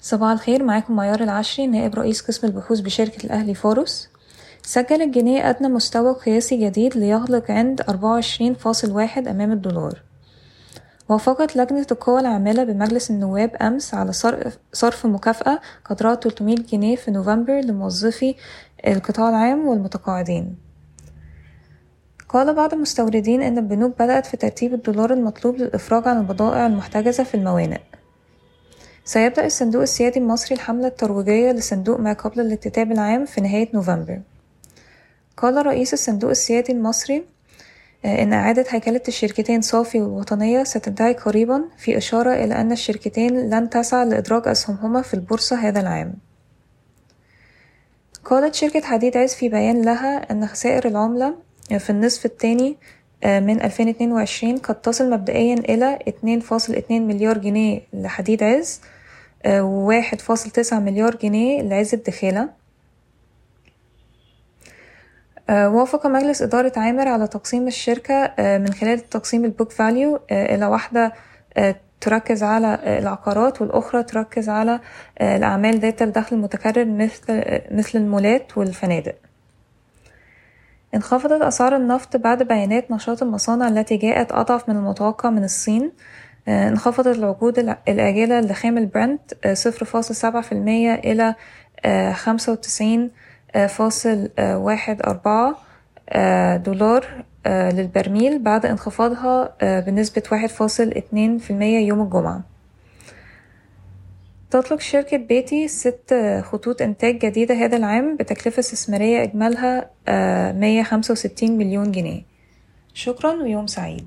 صباح الخير معاكم معيار العشري نائب رئيس قسم البحوث بشركة الأهلي فورس. سجل الجنيه أدنى مستوى قياسي جديد ليغلق عند أربعة وعشرين فاصل واحد أمام الدولار. وافقت لجنة القوى العاملة بمجلس النواب أمس على صرف مكافأة قدرها 300 جنيه في نوفمبر لموظفي القطاع العام والمتقاعدين. قال بعض المستوردين إن البنوك بدأت في ترتيب الدولار المطلوب للإفراج عن البضائع المحتجزة في الموانئ. سيبدأ الصندوق السيادي المصري الحملة الترويجية لصندوق ما قبل الاكتتاب العام في نهاية نوفمبر. قال رئيس الصندوق السيادي المصري آه، إن إعادة هيكلة الشركتين صافي والوطنية ستنتهي قريبا في إشارة إلى أن الشركتين لن تسعى لإدراج أسهمهما في البورصة هذا العام. قالت شركة حديد عز في بيان لها أن خسائر العملة في النصف الثاني آه، من 2022 قد تصل مبدئيا إلى 2.2 مليار جنيه لحديد عز وواحد فاصل تسعة مليار جنيه لعز الدخيلة آه، وافق مجلس إدارة عامر على تقسيم الشركة آه، من خلال تقسيم البوك فاليو آه، إلى واحدة تركز على العقارات والأخرى تركز على الأعمال ذات الدخل المتكرر مثل مثل المولات والفنادق. انخفضت أسعار النفط بعد بيانات نشاط المصانع التي جاءت أضعف من المتوقع من الصين انخفضت العقود الآجلة لخام البرنت آه، صفر فاصل سبعة في المية إلى آه، خمسة وتسعين فاصل واحد أربعة دولار للبرميل بعد انخفاضها بنسبة واحد فاصل اتنين في المية يوم الجمعة. تطلق شركة بيتي ست خطوط إنتاج جديدة هذا العام بتكلفة استثمارية إجمالها مية خمسة وستين مليون جنيه. شكرا ويوم سعيد.